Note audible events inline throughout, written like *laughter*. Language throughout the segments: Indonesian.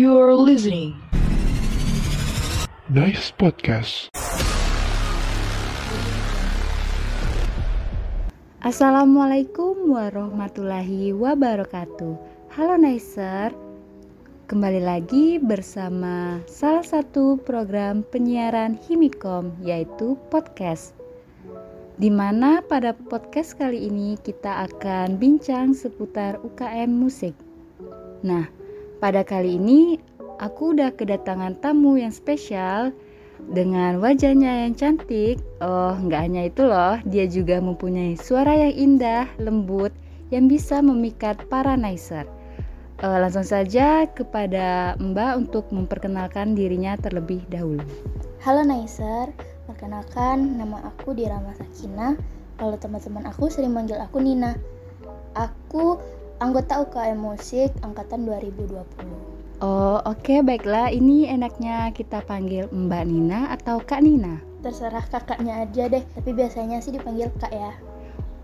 You're listening. Nice podcast. Assalamualaikum warahmatullahi wabarakatuh. Halo Nicer, kembali lagi bersama salah satu program penyiaran Himikom yaitu podcast. Di mana pada podcast kali ini kita akan bincang seputar UKM musik. Nah, pada kali ini aku udah kedatangan tamu yang spesial dengan wajahnya yang cantik. Oh, nggak hanya itu loh, dia juga mempunyai suara yang indah, lembut, yang bisa memikat para nicer. Uh, langsung saja kepada Mbak untuk memperkenalkan dirinya terlebih dahulu. Halo Nicer, perkenalkan nama aku Dirama Sakina. Kalau teman-teman aku sering manggil aku Nina. Aku anggota UKM Musik angkatan 2020. Oh, oke okay, baiklah. Ini enaknya kita panggil Mbak Nina atau Kak Nina? Terserah kakaknya aja deh, tapi biasanya sih dipanggil Kak ya.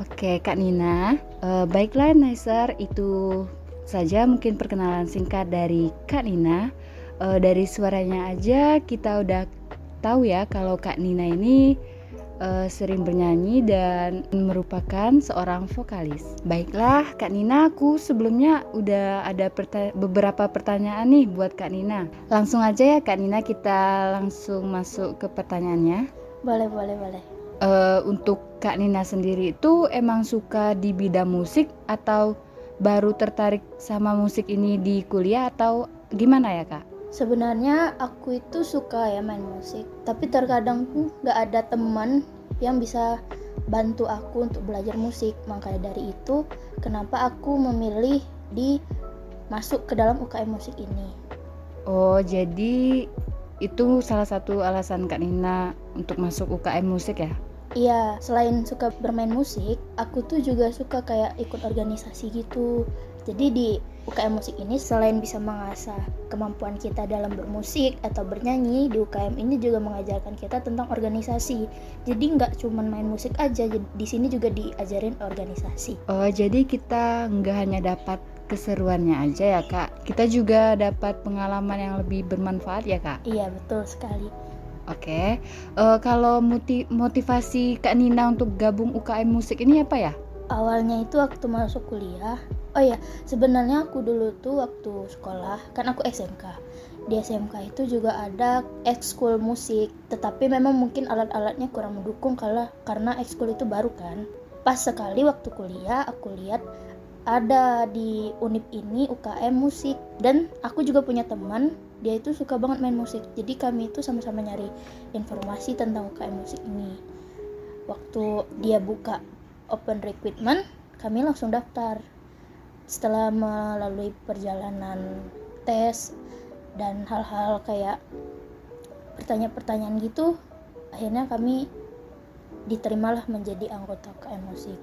Oke, Kak Nina. Uh, baiklah, Nicer, itu saja mungkin perkenalan singkat dari Kak Nina. Uh, dari suaranya aja kita udah tahu ya kalau Kak Nina ini uh, sering bernyanyi dan merupakan seorang vokalis. Baiklah, Kak Nina, aku sebelumnya udah ada perta beberapa pertanyaan nih buat Kak Nina. Langsung aja ya Kak Nina, kita langsung masuk ke pertanyaannya. Boleh, boleh, boleh. Uh, untuk Kak Nina sendiri itu emang suka di bidang musik atau baru tertarik sama musik ini di kuliah atau gimana ya Kak? Sebenarnya aku itu suka ya main musik, tapi terkadang tuh nggak ada teman yang bisa bantu aku untuk belajar musik. Makanya dari itu, kenapa aku memilih di masuk ke dalam UKM musik ini. Oh, jadi itu salah satu alasan Kak Nina untuk masuk UKM musik ya? Iya, selain suka bermain musik, aku tuh juga suka kayak ikut organisasi gitu. Jadi di UKM musik ini selain bisa mengasah kemampuan kita dalam bermusik atau bernyanyi, di UKM ini juga mengajarkan kita tentang organisasi. Jadi nggak cuma main musik aja, di sini juga diajarin organisasi. Oh, jadi kita nggak hanya dapat keseruannya aja ya kak, kita juga dapat pengalaman yang lebih bermanfaat ya kak? Iya betul sekali. Oke, uh, kalau motivasi Kak Nina untuk gabung UKM musik ini apa ya? Awalnya itu waktu masuk kuliah, oh ya sebenarnya aku dulu tuh waktu sekolah kan aku SMK di SMK itu juga ada ekskul musik tetapi memang mungkin alat-alatnya kurang mendukung kalau karena ekskul itu baru kan. Pas sekali waktu kuliah aku lihat ada di unip ini UKM musik dan aku juga punya teman dia itu suka banget main musik. Jadi kami itu sama-sama nyari informasi tentang UKM musik ini. Waktu dia buka open recruitment kami langsung daftar setelah melalui perjalanan tes dan hal-hal kayak pertanyaan-pertanyaan gitu akhirnya kami diterimalah menjadi anggota KM Musik.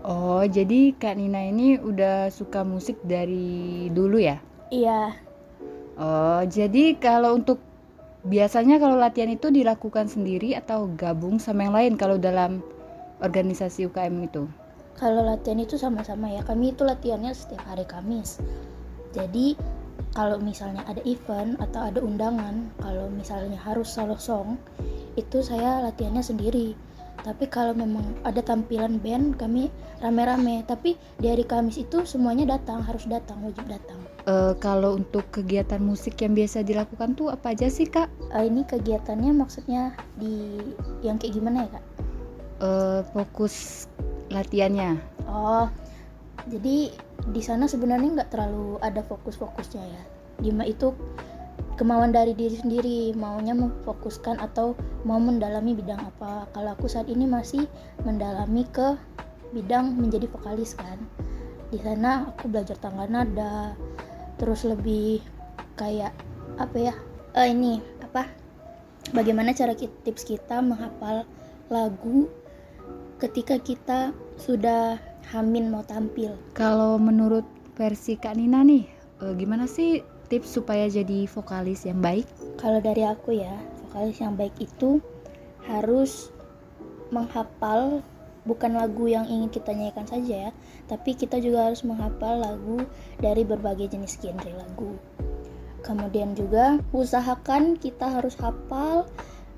Oh, jadi Kak Nina ini udah suka musik dari dulu ya? Iya. Oh, jadi kalau untuk biasanya kalau latihan itu dilakukan sendiri atau gabung sama yang lain kalau dalam organisasi UKM itu? kalau latihan itu sama-sama ya kami itu latihannya setiap hari Kamis. Jadi kalau misalnya ada event atau ada undangan kalau misalnya harus solo song itu saya latihannya sendiri. Tapi kalau memang ada tampilan band kami rame-rame. Tapi di hari Kamis itu semuanya datang harus datang wajib datang. Uh, kalau untuk kegiatan musik yang biasa dilakukan tuh apa aja sih kak? Uh, ini kegiatannya maksudnya di yang kayak gimana ya kak uh, fokus latihannya. Oh jadi di sana sebenarnya nggak terlalu ada fokus-fokusnya ya? Dima itu kemauan dari diri sendiri maunya memfokuskan atau mau mendalami bidang apa? Kalau aku saat ini masih mendalami ke bidang menjadi vokalis kan. Di sana aku belajar tangga nada terus lebih kayak apa ya? Uh, ini apa? Bagaimana cara tips kita menghafal lagu ketika kita sudah hamin mau tampil. Kalau menurut versi Kak Nina nih, eh, gimana sih tips supaya jadi vokalis yang baik? Kalau dari aku ya, vokalis yang baik itu harus menghafal bukan lagu yang ingin kita nyanyikan saja ya, tapi kita juga harus menghafal lagu dari berbagai jenis genre lagu. kemudian juga usahakan kita harus hafal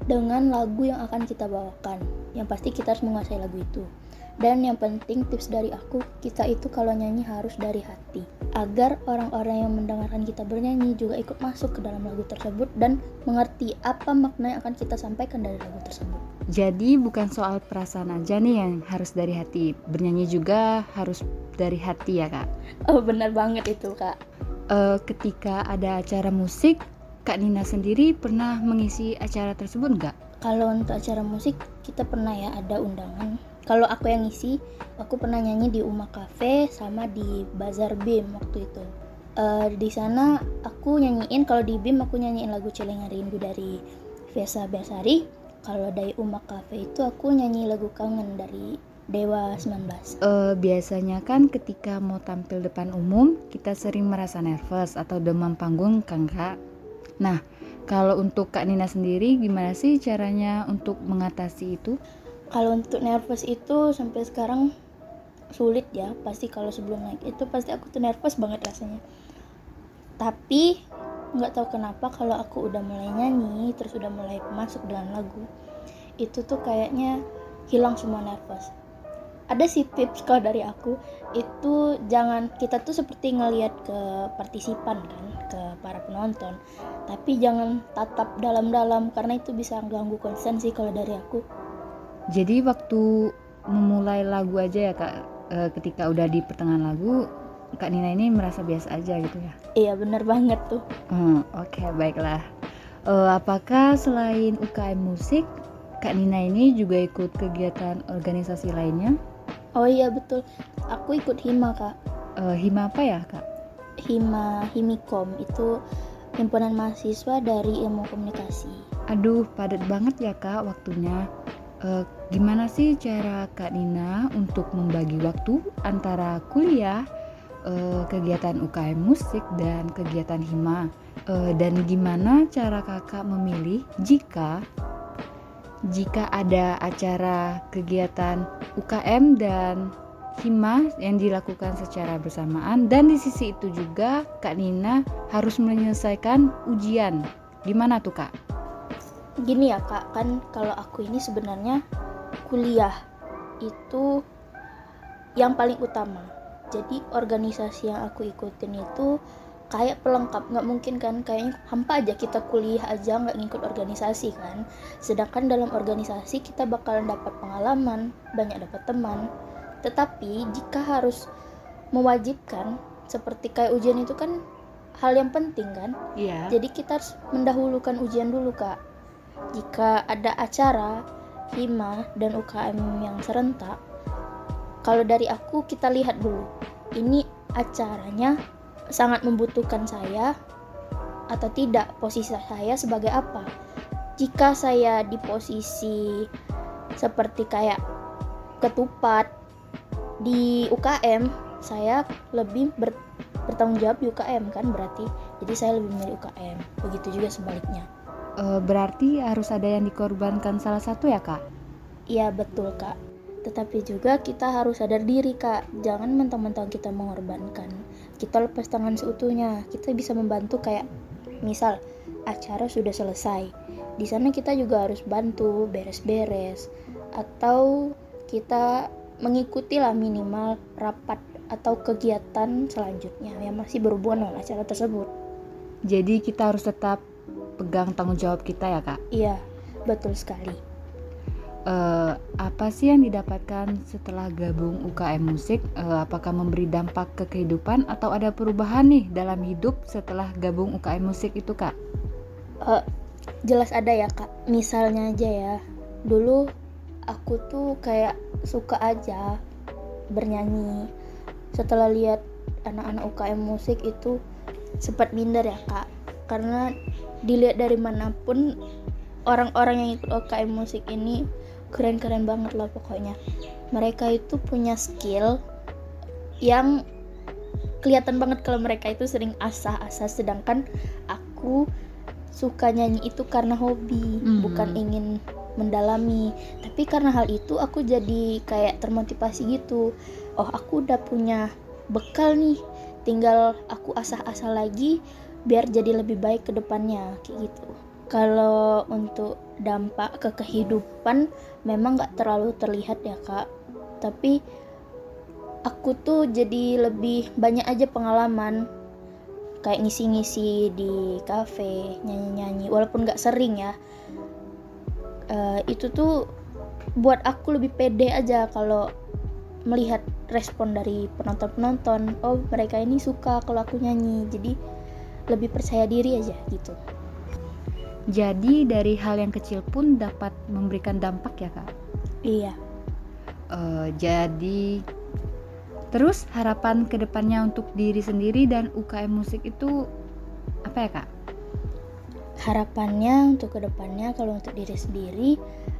dengan lagu yang akan kita bawakan yang pasti kita harus menguasai lagu itu dan yang penting tips dari aku, kita itu kalau nyanyi harus dari hati. Agar orang-orang yang mendengarkan kita bernyanyi juga ikut masuk ke dalam lagu tersebut dan mengerti apa makna yang akan kita sampaikan dari lagu tersebut. Jadi bukan soal perasaan aja nih yang harus dari hati, bernyanyi juga harus dari hati ya kak? Oh benar banget itu kak. Uh, ketika ada acara musik, Kak Nina sendiri pernah mengisi acara tersebut nggak? Kalau untuk acara musik kita pernah ya ada undangan. Kalau aku yang ngisi aku pernah nyanyi di Uma Cafe sama di Bazar Bim waktu itu. Uh, di sana aku nyanyiin kalau di Bim aku nyanyiin lagu Celengan Rindu dari Vesa Besari kalau dari Uma Cafe itu aku nyanyi lagu Kangen dari Dewa 19 uh, Biasanya kan ketika mau tampil depan umum Kita sering merasa nervous atau demam panggung kan kak. Nah kalau untuk Kak Nina sendiri gimana sih caranya untuk mengatasi itu? kalau untuk nervous itu sampai sekarang sulit ya. Pasti kalau sebelum naik itu pasti aku tuh nervous banget rasanya. Tapi nggak tahu kenapa kalau aku udah mulai nyanyi terus udah mulai masuk dengan lagu itu tuh kayaknya hilang semua nervous. Ada sih tips kalau dari aku itu jangan kita tuh seperti ngelihat ke partisipan kan ke para penonton tapi jangan tatap dalam-dalam karena itu bisa ganggu konsen sih kalau dari aku jadi waktu memulai lagu aja ya kak, e, ketika udah di pertengahan lagu, kak Nina ini merasa biasa aja gitu ya? Iya bener banget tuh. Hmm, Oke okay, baiklah. E, apakah selain UKM musik, kak Nina ini juga ikut kegiatan organisasi lainnya? Oh iya betul, aku ikut hima kak. E, hima apa ya kak? Hima Himikom itu himpunan mahasiswa dari ilmu komunikasi. Aduh, padat banget ya kak waktunya. Uh, gimana sih cara Kak Nina untuk membagi waktu antara kuliah, uh, kegiatan UKM musik dan kegiatan hima? Uh, dan gimana cara kakak memilih jika jika ada acara kegiatan UKM dan hima yang dilakukan secara bersamaan. Dan di sisi itu juga Kak Nina harus menyelesaikan ujian. Gimana tuh Kak? gini ya kak. Kan kalau aku ini sebenarnya kuliah itu yang paling utama. Jadi organisasi yang aku ikutin itu kayak pelengkap. Nggak mungkin kan kayaknya hampa aja kita kuliah aja nggak ngikut organisasi kan. Sedangkan dalam organisasi kita bakalan dapat pengalaman banyak dapat teman tetapi jika harus mewajibkan seperti kayak ujian itu kan hal yang penting kan? Iya. Jadi kita harus mendahulukan ujian dulu kak. Jika ada acara hima dan UKM yang serentak kalau dari aku kita lihat dulu. Ini acaranya sangat membutuhkan saya atau tidak posisi saya sebagai apa? Jika saya di posisi seperti kayak ketupat di UKM saya lebih ber, bertanggung jawab di UKM kan berarti jadi saya lebih memilih UKM begitu juga sebaliknya e, berarti harus ada yang dikorbankan salah satu ya kak? Iya betul kak. Tetapi juga kita harus sadar diri kak, jangan mentang-mentang kita mengorbankan. Kita lepas tangan seutuhnya, kita bisa membantu kayak misal acara sudah selesai. Di sana kita juga harus bantu beres-beres atau kita mengikuti lah minimal rapat atau kegiatan selanjutnya. Yang masih berhubungan dengan acara tersebut. Jadi kita harus tetap pegang tanggung jawab kita ya kak? Iya betul sekali. Uh, apa sih yang didapatkan setelah gabung UKM musik? Uh, apakah memberi dampak ke kehidupan atau ada perubahan nih dalam hidup setelah gabung UKM musik itu kak? Uh, jelas ada ya kak. Misalnya aja ya. Dulu aku tuh kayak suka aja bernyanyi. Setelah lihat anak-anak UKM musik itu sempat minder ya kak. Karena dilihat dari mana pun orang-orang yang ikut OKM musik ini keren-keren banget lah pokoknya. Mereka itu punya skill yang kelihatan banget kalau mereka itu sering asah-asah. Sedangkan aku suka nyanyi itu karena hobi mm. bukan ingin mendalami. Tapi karena hal itu aku jadi kayak termotivasi gitu. Oh aku udah punya bekal nih. Tinggal aku asah-asah lagi biar jadi lebih baik ke depannya kayak gitu. Kalau untuk dampak ke kehidupan memang nggak terlalu terlihat ya kak. Tapi aku tuh jadi lebih banyak aja pengalaman. Kayak ngisi-ngisi di kafe nyanyi-nyanyi walaupun nggak sering ya uh, itu tuh buat aku lebih pede aja kalau melihat respon dari penonton-penonton. Oh mereka ini suka kalau aku nyanyi jadi lebih percaya diri aja gitu. Jadi dari hal yang kecil pun dapat memberikan dampak ya kak? Iya. Uh, jadi terus harapan ke depannya untuk diri sendiri dan UKM musik itu apa ya kak harapannya untuk ke depannya kalau untuk diri sendiri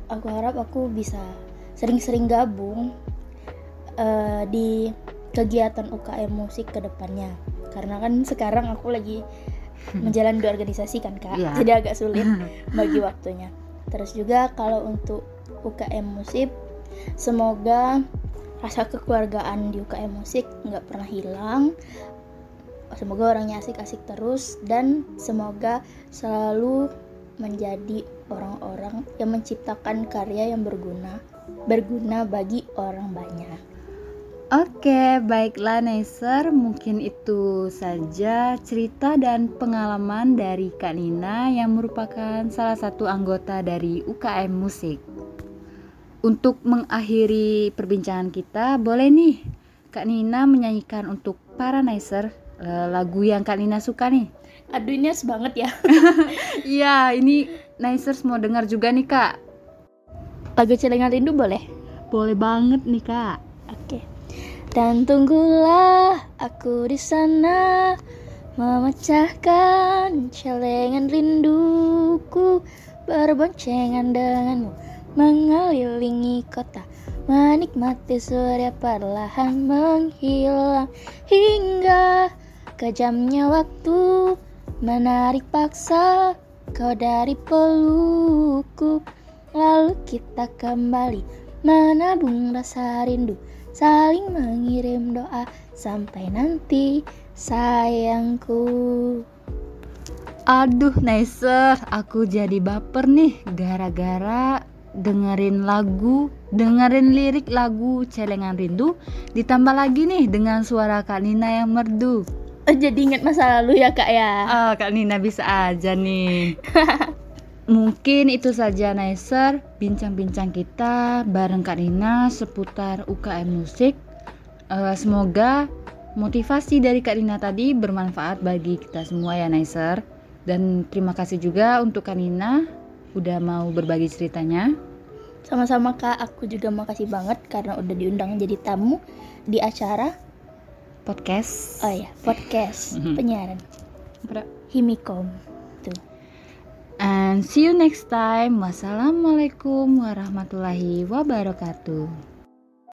aku harap aku bisa sering-sering gabung uh, di kegiatan UKM musik ke depannya. Karena kan sekarang aku lagi *laughs* menjalani organisasi kan kak. Yeah. jadi agak sulit *laughs* bagi waktunya. Terus juga kalau untuk UKM musik semoga rasa kekeluargaan di UKM musik nggak pernah hilang semoga orangnya asik-asik terus dan semoga selalu menjadi orang-orang yang menciptakan karya yang berguna berguna bagi orang banyak. Oke, baiklah Neser, mungkin itu saja cerita dan pengalaman dari Kak Nina yang merupakan salah satu anggota dari UKM Musik. Untuk mengakhiri perbincangan kita, boleh nih Kak Nina menyanyikan untuk para Neser lagu yang Kak Nina suka nih. Aduh ini banget ya. *laughs* Iya, ini Nicers mau dengar juga nih Kak. Lagu Celengan Rindu boleh? Boleh banget nih Kak. Oke. Dan tunggulah aku di sana memecahkan celengan rinduku berboncengan denganmu mengelilingi kota menikmati surya perlahan menghilang hingga kejamnya waktu menarik paksa kau dari pelukku lalu kita kembali menabung rasa rindu saling mengirim doa sampai nanti sayangku. Aduh, Naiser, aku jadi baper nih gara-gara dengerin lagu, dengerin lirik lagu Celengan Rindu, ditambah lagi nih dengan suara Kak Nina yang merdu. Oh, jadi ingat masa lalu ya kak ya? Oh, Kak Nina bisa aja nih. *laughs* Mungkin itu saja Naiser bincang-bincang kita bareng Kak Rina seputar UKM musik. Uh, semoga motivasi dari Kak Rina tadi bermanfaat bagi kita semua ya Naiser. Dan terima kasih juga untuk Kak Rina udah mau berbagi ceritanya. Sama-sama Kak, aku juga makasih banget karena udah diundang jadi tamu di acara podcast. Oh ya, podcast *laughs* penyiaran. Himikom. And see you next time. Wassalamualaikum warahmatullahi wabarakatuh.